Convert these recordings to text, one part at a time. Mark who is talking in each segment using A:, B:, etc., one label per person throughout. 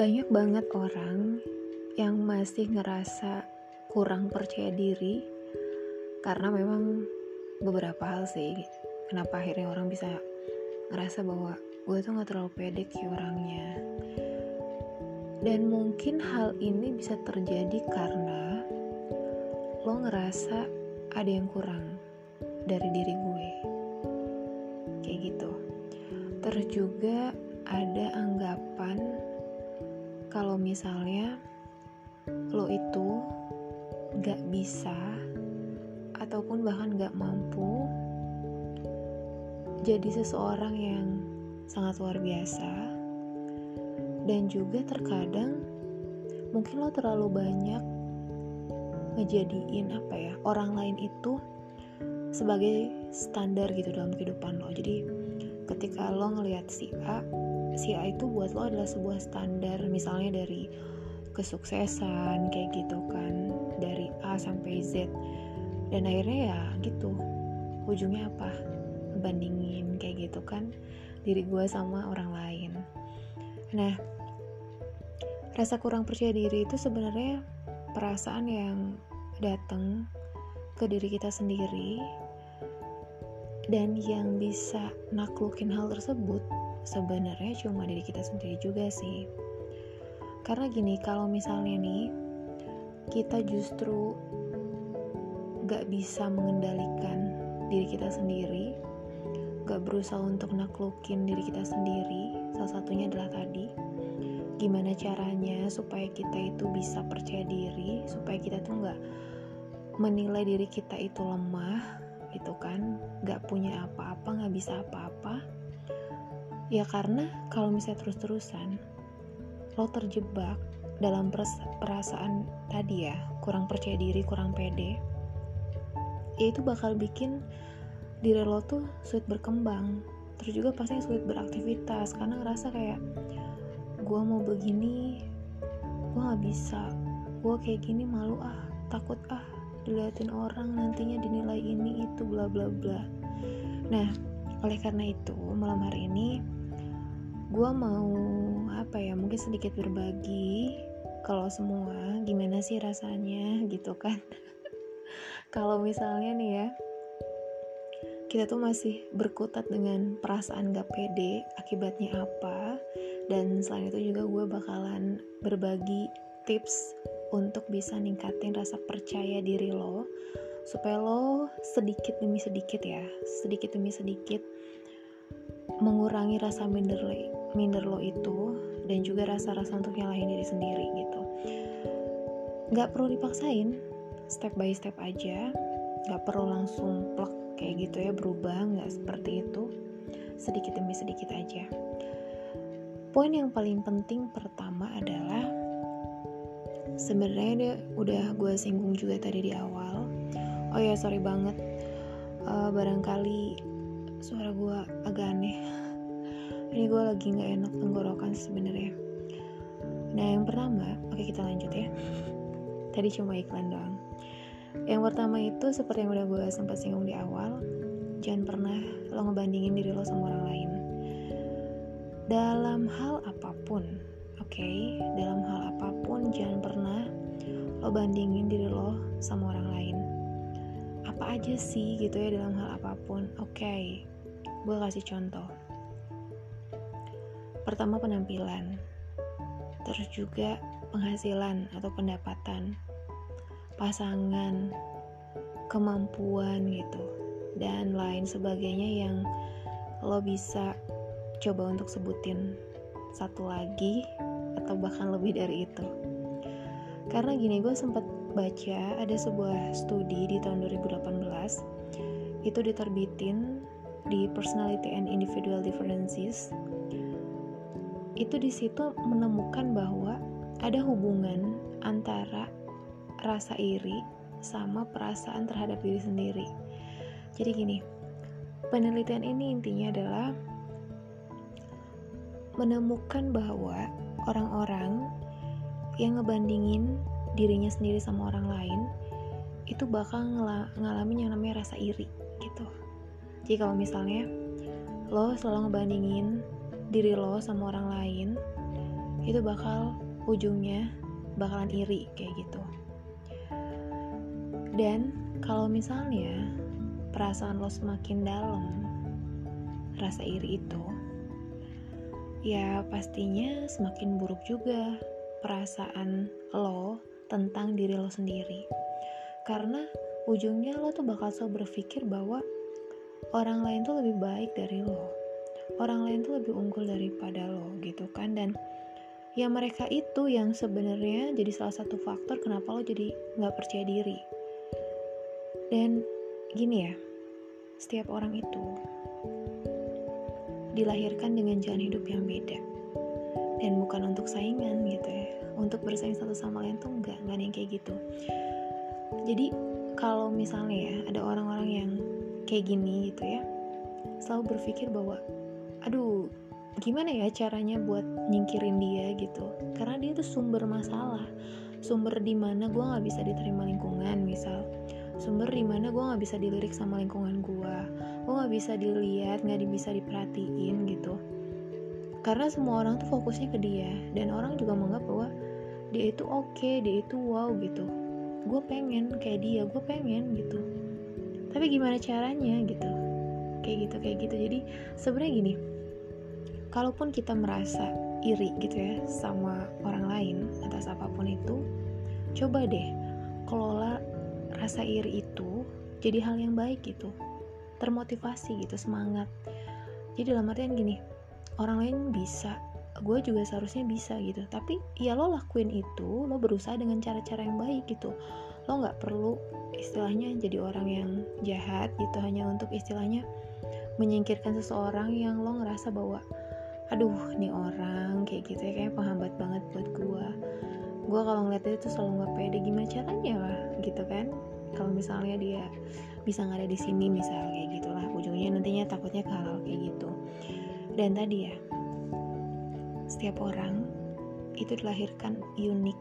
A: banyak banget orang yang masih ngerasa kurang percaya diri karena memang beberapa hal sih. Kenapa akhirnya orang bisa ngerasa bahwa gue tuh gak terlalu pede ki orangnya. Dan mungkin hal ini bisa terjadi karena lo ngerasa ada yang kurang dari diri gue. Kayak gitu. Terus juga ada anggapan kalau misalnya lo itu gak bisa ataupun bahkan gak mampu jadi seseorang yang sangat luar biasa dan juga terkadang mungkin lo terlalu banyak ngejadiin apa ya orang lain itu sebagai standar gitu dalam kehidupan lo. Jadi ketika lo ngelihat si A si A itu buat lo adalah sebuah standar misalnya dari kesuksesan kayak gitu kan dari A sampai Z. Dan akhirnya ya gitu ujungnya apa? Bandingin kayak gitu kan diri gue sama orang lain. Nah rasa kurang percaya diri itu sebenarnya perasaan yang datang ke diri kita sendiri dan yang bisa naklukin hal tersebut sebenarnya cuma diri kita sendiri juga sih. Karena gini kalau misalnya nih kita justru gak bisa mengendalikan diri kita sendiri gak berusaha untuk naklukin diri kita sendiri salah satunya adalah tadi gimana caranya supaya kita itu bisa percaya diri supaya kita tuh gak menilai diri kita itu lemah gitu kan? Gak punya apa-apa gak bisa apa-apa ya karena kalau misalnya terus-terusan lo terjebak dalam perasaan tadi ya kurang percaya diri kurang pede ya itu bakal bikin diri lo tuh sulit berkembang. Terus juga pasti sulit beraktivitas karena ngerasa kayak gue mau begini gue gak bisa. Gue kayak gini malu ah takut ah diliatin orang nantinya dinilai ini itu bla bla bla. Nah oleh karena itu malam hari ini gue mau apa ya mungkin sedikit berbagi kalau semua gimana sih rasanya gitu kan. Kalau misalnya nih ya kita tuh masih berkutat dengan perasaan gak pede akibatnya apa dan selain itu juga gue bakalan berbagi tips untuk bisa ningkatin rasa percaya diri lo supaya lo sedikit demi sedikit ya sedikit demi sedikit mengurangi rasa minder minder lo itu dan juga rasa-rasa untuk nyalahin diri sendiri gitu. Nggak perlu dipaksain step by step aja. Nggak perlu langsung plek kayak gitu ya berubah nggak seperti itu. Sedikit demi sedikit aja. Poin yang paling penting pertama adalah sebenarnya udah gue singgung juga tadi di awal. Oh ya sorry banget. Uh, barangkali suara gue agak aneh ini gue lagi nggak enak tenggorokan sebenarnya nah yang pertama oke kita lanjut ya tadi cuma iklan doang yang pertama itu seperti yang udah gue sempat singgung di awal, jangan pernah lo ngebandingin diri lo sama orang lain. Dalam hal apa pun, oke, okay? dalam hal apa pun jangan pernah lo bandingin diri lo sama orang lain. Apa aja sih gitu ya dalam hal apa pun, oke. Okay, gue kasih contoh. Pertama penampilan, terus juga penghasilan atau pendapatan pasangan, kemampuan gitu, dan lain sebagainya yang lo bisa coba untuk sebutin satu lagi atau bahkan lebih dari itu. Karena gini, gue sempat baca ada sebuah studi di tahun 2018 itu diterbitin di Personality and Individual Differences. Itu di situ menemukan bahwa ada hubungan antara rasa iri sama perasaan terhadap diri sendiri. Jadi gini, penelitian ini intinya adalah menemukan bahwa orang-orang yang ngebandingin dirinya sendiri sama orang lain itu bakal ngalamin yang namanya rasa iri gitu. Jadi kalau misalnya lo selalu ngebandingin diri lo sama orang lain itu bakal ujungnya bakalan iri kayak gitu. Dan kalau misalnya perasaan lo semakin dalam rasa iri itu ya pastinya semakin buruk juga perasaan lo tentang diri lo sendiri. Karena ujungnya lo tuh bakal selalu berpikir bahwa orang lain tuh lebih baik dari lo orang lain tuh lebih unggul daripada lo gitu kan? Dan ya mereka itu yang sebenarnya jadi salah satu faktor kenapa lo jadi nggak percaya diri. Dan gini ya setiap orang itu dilahirkan dengan jalan hidup yang beda. Dan bukan untuk saingan gitu ya. Untuk bersaing satu sama lain tuh enggak enggak ada yang kayak gitu. Jadi kalau misalnya ya ada orang-orang yang kayak gini gitu ya selalu berpikir bahwa aduh gimana ya caranya buat nyingkirin dia gitu? Karena dia tuh sumber masalah. Sumber di mana gue nggak bisa diterima lingkungan misal. Sumber di mana gue nggak bisa dilirik sama lingkungan gue gue nggak bisa dilihat nggak bisa diperhatiin gitu. Karena semua orang tuh fokusnya ke dia dan orang juga menganggap bahwa dia itu oke okay, dia itu wow gitu. Gue pengen kayak dia gue pengen gitu. Tapi gimana caranya gitu? Kayak gitu kayak gitu. Jadi sebenarnya gini kalaupun kita merasa iri gitu ya sama orang lain atas apa pun itu coba deh kelola rasa iri itu jadi hal yang baik gitu. Termotivasi gitu semangat. Jadi dalam artian gini orang lain bisa gue juga seharusnya bisa gitu. Tapi ya lo lakuin itu lo berusaha dengan cara-cara yang baik gitu. Lo nggak perlu istilahnya jadi orang yang jahat gitu hanya untuk istilahnya menyingkirkan seseorang yang lo ngerasa bahwa aduh nih orang kayak gitu ya kayak penghambat banget buat gue gue kalau ngeliat itu selalu nggak pede gimana caranya lah gitu kan. Kalau misalnya dia bisa nggak ada di sini misal kayak gitulah. Ujungnya nantinya takutnya kalau kayak gitu. Dan tadi ya setiap orang itu dilahirkan unik.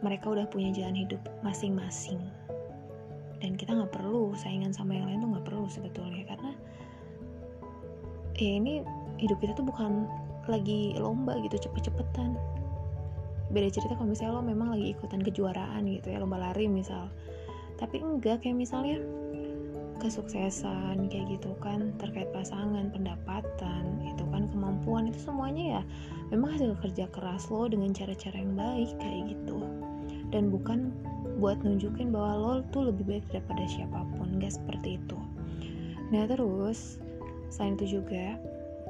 A: Mereka udah punya jalan hidup masing-masing. Dan kita nggak perlu saingan sama yang lain tuh nggak perlu sebetulnya karena ya ini hidup kita tuh bukan lagi lomba gitu cepet-cepetan. Beda cerita kalau misalnya lo memang lagi ikutan kejuaraan gitu ya lomba lari misal. Tapi enggak kayak misalnya kesuksesan kayak gitu kan terkait pasangan pendapatan itu kan kemampuan itu semuanya ya memang hasil kerja keras lo dengan cara-cara yang baik kayak gitu. Dan bukan buat nunjukin bahwa lo tuh lebih baik daripada siapa pun gak seperti itu. Nah terus selain itu juga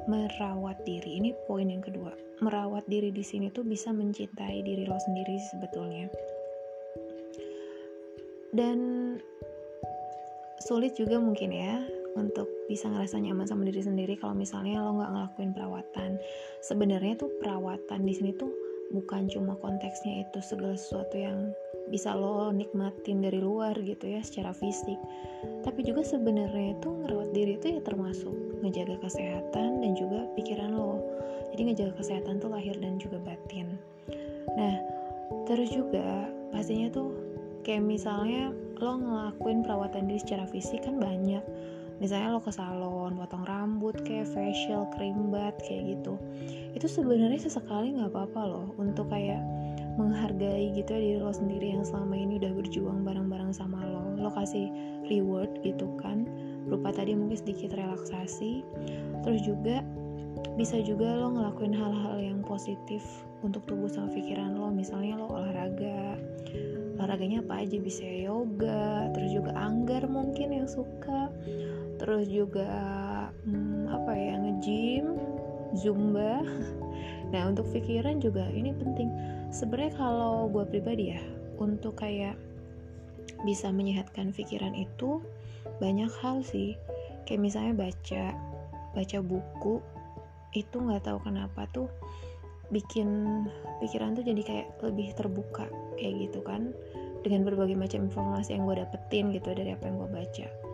A: merawat diri. Ini poin yang kedua. Merawat diri di sini tuh bisa mencintai diri lo sendiri sebetulnya. Dan sulit juga mungkin ya untuk bisa ngerasa nyaman sama diri sendiri kalau misalnya lo nggak ngelakuin perawatan. Sebenarnya tuh perawatan di sini tuh bukan cuma konteksnya itu segala sesuatu yang bisa lo nikmatin dari luar gitu ya secara fisik. Tapi juga sebenarnya itu ngerawat diri itu ya termasuk ngejaga kesehatan dan juga pikiran lo. Jadi ngejaga kesehatan tuh lahir dan juga batin. Nah terus juga pastinya tuh kayak misalnya lo ngelakuin perawatan diri secara fisik kan banyak misalnya lo ke salon potong rambut kayak facial cream bath kayak gitu. Itu sebenarnya sesekali nggak apa-apa loh untuk kayak menghargai gitu ya diri lo sendiri yang selama ini udah berjuang bareng-bareng sama lo. Lo kasih reward gitu kan. Berupa tadi mungkin sedikit relaksasi. Terus juga bisa juga lo ngelakuin hal-hal yang positif untuk tubuh sama pikiran lo. Misalnya lo olahraga. Olahraganya apa aja? Bisa yoga terus juga anggar mungkin yang suka terus juga hmm, apa ya nge-gym zumba. Nah untuk pikiran juga ini penting. Sebenarnya kalau gue pribadi ya untuk kayak bisa menyehatkan pikiran itu banyak hal sih. Kayak misalnya baca baca buku itu nggak tahu kenapa tuh bikin pikiran tuh jadi kayak lebih terbuka kayak gitu kan. Dengan berbagai macam informasi yang gue dapetin gitu dari apa yang gue baca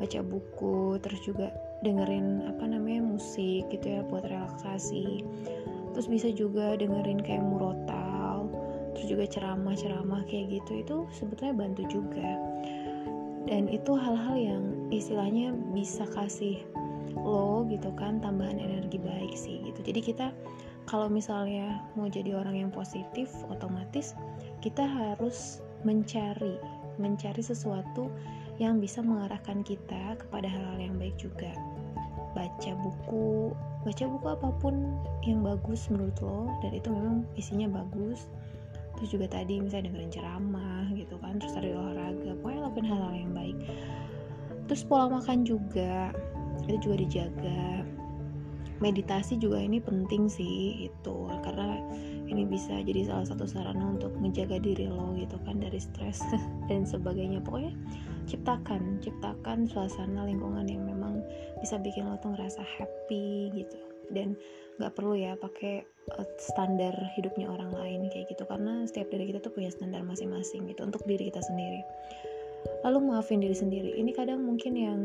A: baca buku terus juga dengerin apa namanya musik gitu ya buat relaksasi. Terus bisa juga dengerin kayak murotal terus juga ceramah-ceramah kayak gitu itu sebetulnya bantu juga. Dan itu hal-hal yang istilahnya bisa kasih lo gitu kan tambahan energi baik sih gitu. Jadi kita kalau misalnya mau jadi orang yang positif otomatis kita harus mencari mencari sesuatu yang bisa mengarahkan kita kepada hal-hal yang baik juga. Baca buku baca buku apa pun yang bagus menurut lo dan itu memang isinya bagus. Terus juga tadi misalnya dengerin ceramah gitu kan terus ada olahraga pokoknya lakukan hal-hal yang baik. Terus pola makan juga itu juga dijaga. Meditasi juga ini penting sih itu karena ini bisa jadi salah satu sarana untuk menjaga diri lo gitu kan dari stres dan sebagainya. Pokoknya ciptakan ciptakan suasana lingkungan yang memang bisa bikin lo tuh ngerasa happy gitu. Dan nggak perlu ya pakai uh, standar hidupnya orang lain kayak gitu karena setiap dari kita tuh punya standar masing-masing gitu untuk diri kita sendiri. Lalu maafin diri sendiri ini kadang mungkin yang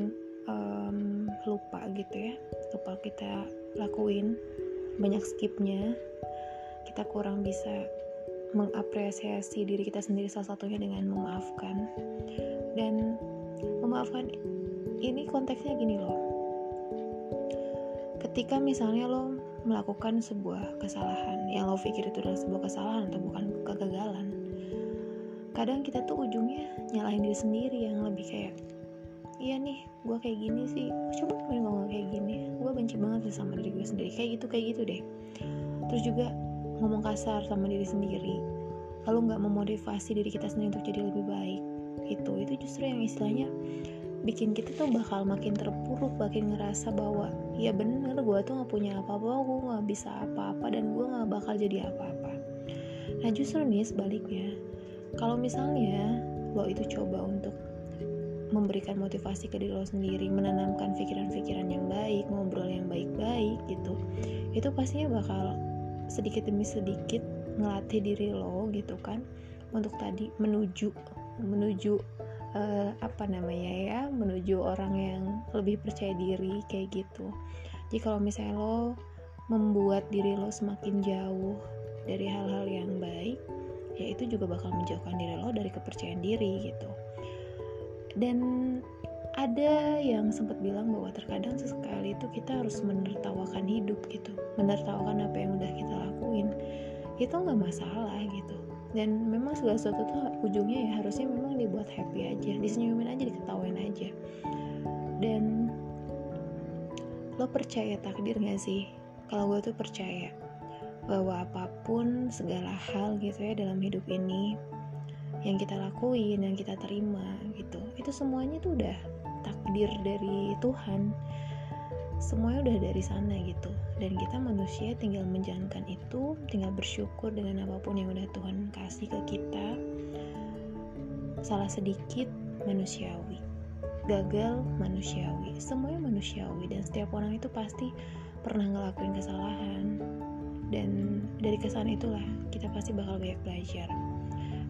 A: um, lupa gitu ya lupa kita lakuin banyak skipnya kita kurang bisa mengapresiasi diri kita sendiri salah satunya dengan memaafkan. Dan memaafkan ini konteksnya gini loh. Ketika misalnya lo melakukan sebuah kesalahan yang lo pikir itu adalah sebuah kesalahan atau bukan kegagalan kadang kita tuh ujungnya nyalahin diri sendiri yang lebih kayak iya nih gue kayak gini sih. Coba gue ngomong kayak gini. Gue benci banget sih sama diri gue sendiri. Kayak gitu kayak gitu deh. Terus juga ngomong kasar sama diri sendiri. Lalu nggak memotivasi diri kita sendiri untuk jadi lebih baik. Itu itu justru yang istilahnya bikin kita tuh bakal makin terpuruk makin ngerasa bahwa ya bener gue tuh nggak punya apa-apa gue nggak bisa apa-apa dan gue nggak bakal jadi apa-apa. Nah justru nih sebaliknya. Kalau misalnya lo itu coba untuk memberikan motivasi ke diri lo sendiri menanamkan pikiran-pikiran yang baik ngobrol yang baik-baik gitu itu pastinya bakal sedikit demi sedikit ngelatih diri lo gitu kan untuk tadi menuju menuju uh, apa namanya ya menuju orang yang lebih percaya diri kayak gitu. Jadi kalau misalnya lo membuat diri lo semakin jauh dari hal-hal yang baik ya itu juga bakal menjauhkan diri lo dari kepercayaan diri gitu. Dan ada yang sempat bilang bahwa terkadang sesekali itu kita harus menertawakan hidup gitu. Menertawakan apa yang udah kita lakuin. Itu nggak masalah gitu. Dan memang segala sesuatu tuh ujungnya ya harusnya memang dibuat happy aja. Disenyumin aja diketawain aja. Dan lo percaya takdir gak sih? Kalau gue tuh percaya bahwa apa pun segala hal gitu ya dalam hidup ini yang kita lakuin yang kita terima gitu itu semuanya tuh udah takdir dari Tuhan semuanya udah dari sana gitu. Dan kita manusia tinggal menjalankan itu tinggal bersyukur dengan apa pun yang udah Tuhan kasih ke kita. Salah sedikit manusiawi. Gagal manusiawi. Semuanya manusiawi dan setiap orang itu pasti pernah ngelakuin kesalahan. Dan dari kesalahan itulah kita pasti bakal banyak belajar.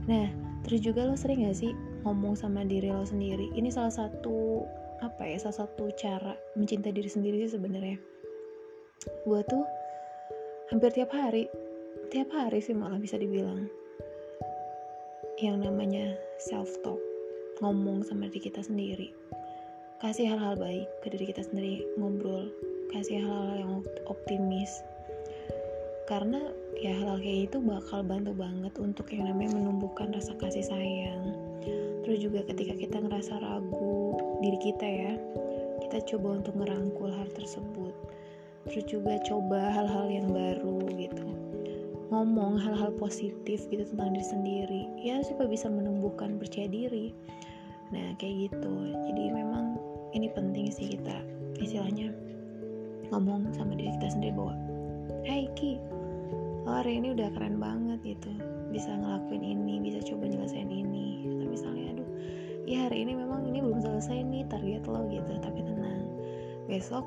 A: Nah terus juga lo sering gak sih ngomong sama diri lo sendiri. Ini salah satu apa ya salah satu cara mencintai diri sendiri sih sebenarnya. Gue tuh hampir tiap hari tiap hari sih malah bisa dibilang yang namanya self talk ngomong sama diri kita sendiri. Kasih hal-hal baik ke diri kita sendiri ngobrol kasih hal-hal yang optimis. Karena ya hal-hal kayak itu bakal bantu banget untuk yang namanya menumbuhkan rasa kasih sayang terus juga ketika kita ngerasa ragu diri kita ya kita coba untuk ngerangkul hal tersebut. Terus juga coba hal-hal yang baru gitu. Ngomong hal-hal positif gitu tentang diri sendiri ya supaya bisa menumbuhkan percaya diri. Nah kayak gitu. Jadi memang ini penting sih kita istilahnya ngomong sama diri kita sendiri bahwa Hai Ki oh, hari ini udah keren banget gitu. Bisa ngelakuin ini bisa coba nyelesain ini. Tapi misalnya ya hari ini memang ini belum selesai nih target lo gitu. Tapi tenang besok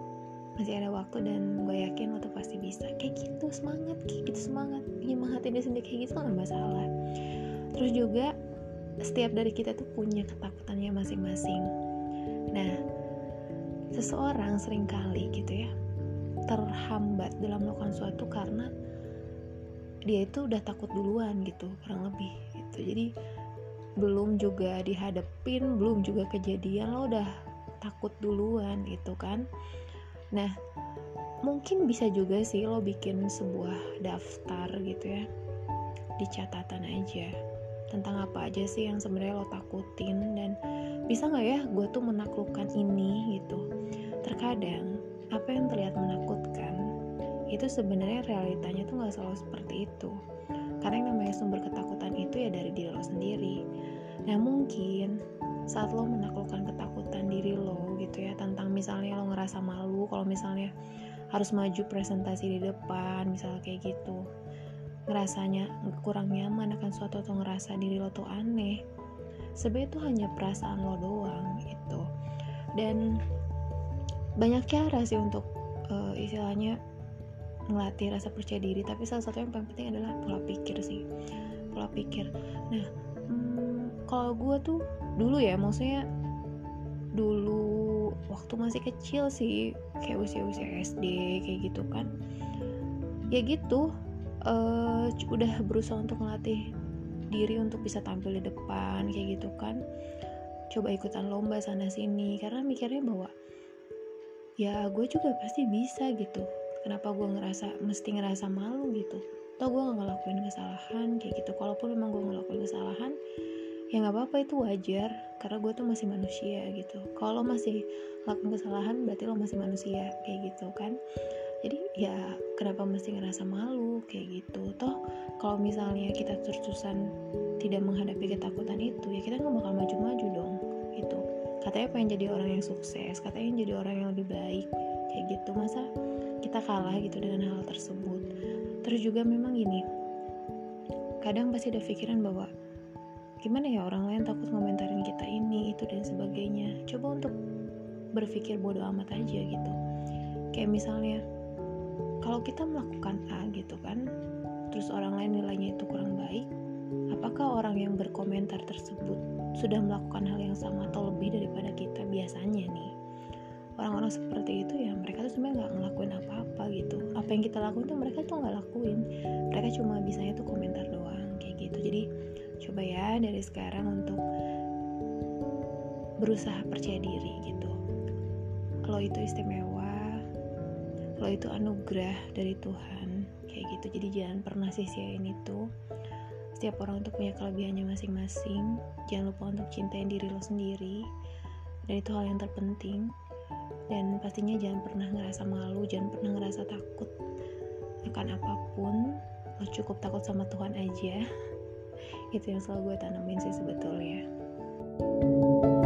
A: masih ada waktu dan gue yakin lo tuh pasti bisa. Kayak gitu semangat kayak gitu semangat. Nyemangatin diri sendiri kayak gitu nggak masalah. Terus juga setiap dari kita tuh punya ketakutannya masing-masing. Nah seseorang sering kali gitu ya terhambat dalam melakukan suatu karena dia itu udah takut duluan gitu kurang lebih gitu. Jadi belum juga dihadapin belum juga kejadian lo udah takut duluan gitu kan. Nah mungkin bisa juga sih lo bikin sebuah daftar gitu ya di catatan aja. Tentang apa aja sih yang sebenarnya lo takutin dan bisa nggak ya gue tuh menaklukkan ini gitu. Terkadang apa yang terlihat menakutkan itu sebenarnya realitanya tuh nggak selalu seperti itu. Karena yang namanya sumber ketakutan itu ya dari diri lo sendiri. Nah mungkin saat lo menaklukkan ketakutan diri lo gitu ya tentang misalnya lo ngerasa malu kalau misalnya harus maju presentasi di depan misalnya kayak gitu ngerasanya kurang nyaman akan suatu atau ngerasa diri lo tuh aneh sebenarnya itu hanya perasaan lo doang gitu. Dan banyak cara sih untuk uh, istilahnya melatih rasa percaya diri tapi salah satu yang paling penting adalah pola pikir sih pola pikir. Nah hmm, kalau gue tuh dulu ya maksudnya dulu waktu masih kecil sih kayak usia-usia SD kayak gitu kan. Ya gitu uh, udah berusaha untuk melatih diri untuk bisa tampil di depan kayak gitu kan. Coba ikutan lomba sana sini karena mikirnya bahwa ya gue juga pasti bisa gitu. Kenapa gue ngerasa mesti ngerasa malu gitu atau gue gak ngelakuin kesalahan kayak gitu. Kalaupun memang gue ngelakuin kesalahan ya nggak apa-apa itu wajar. Karena gue tuh masih manusia gitu. Kalau masih lakukan kesalahan berarti lo masih manusia kayak gitu kan. Jadi ya kenapa mesti ngerasa malu kayak gitu. Toh kalau misalnya kita terus-terusan tidak menghadapi ketakutan itu ya kita nggak bakal maju-maju dong gitu. Katanya pengen jadi orang yang sukses katanya jadi orang yang lebih baik kayak gitu. Masa kita kalah gitu dengan hal tersebut terus juga memang gini kadang pasti ada pikiran bahwa gimana ya orang lain takut ngomentarin kita ini itu dan sebagainya. Coba untuk berpikir bodoh amat aja gitu. Kayak misalnya kalau kita melakukan A gitu kan terus orang lain nilainya itu kurang baik apakah orang yang berkomentar tersebut sudah melakukan hal yang sama atau lebih daripada kita biasanya nih orang-orang seperti itu ya mereka tuh sebenarnya nggak ngelakuin apa-apa gitu. Apa yang kita lakuin tuh mereka tuh nggak lakuin. Mereka cuma bisanya tuh komentar doang kayak gitu. Jadi coba ya dari sekarang untuk berusaha percaya diri gitu. Lo itu istimewa lo itu anugerah dari Tuhan kayak gitu. Jadi jangan pernah sia-siain itu. Setiap orang untuk punya kelebihannya masing-masing. Jangan lupa untuk cintain diri lo sendiri. Dan itu hal yang terpenting dan pastinya jangan pernah ngerasa malu jangan pernah ngerasa takut akan apa pun. Lo cukup takut sama Tuhan aja. Itu yang selalu gue tanamin sih sebetulnya. thank you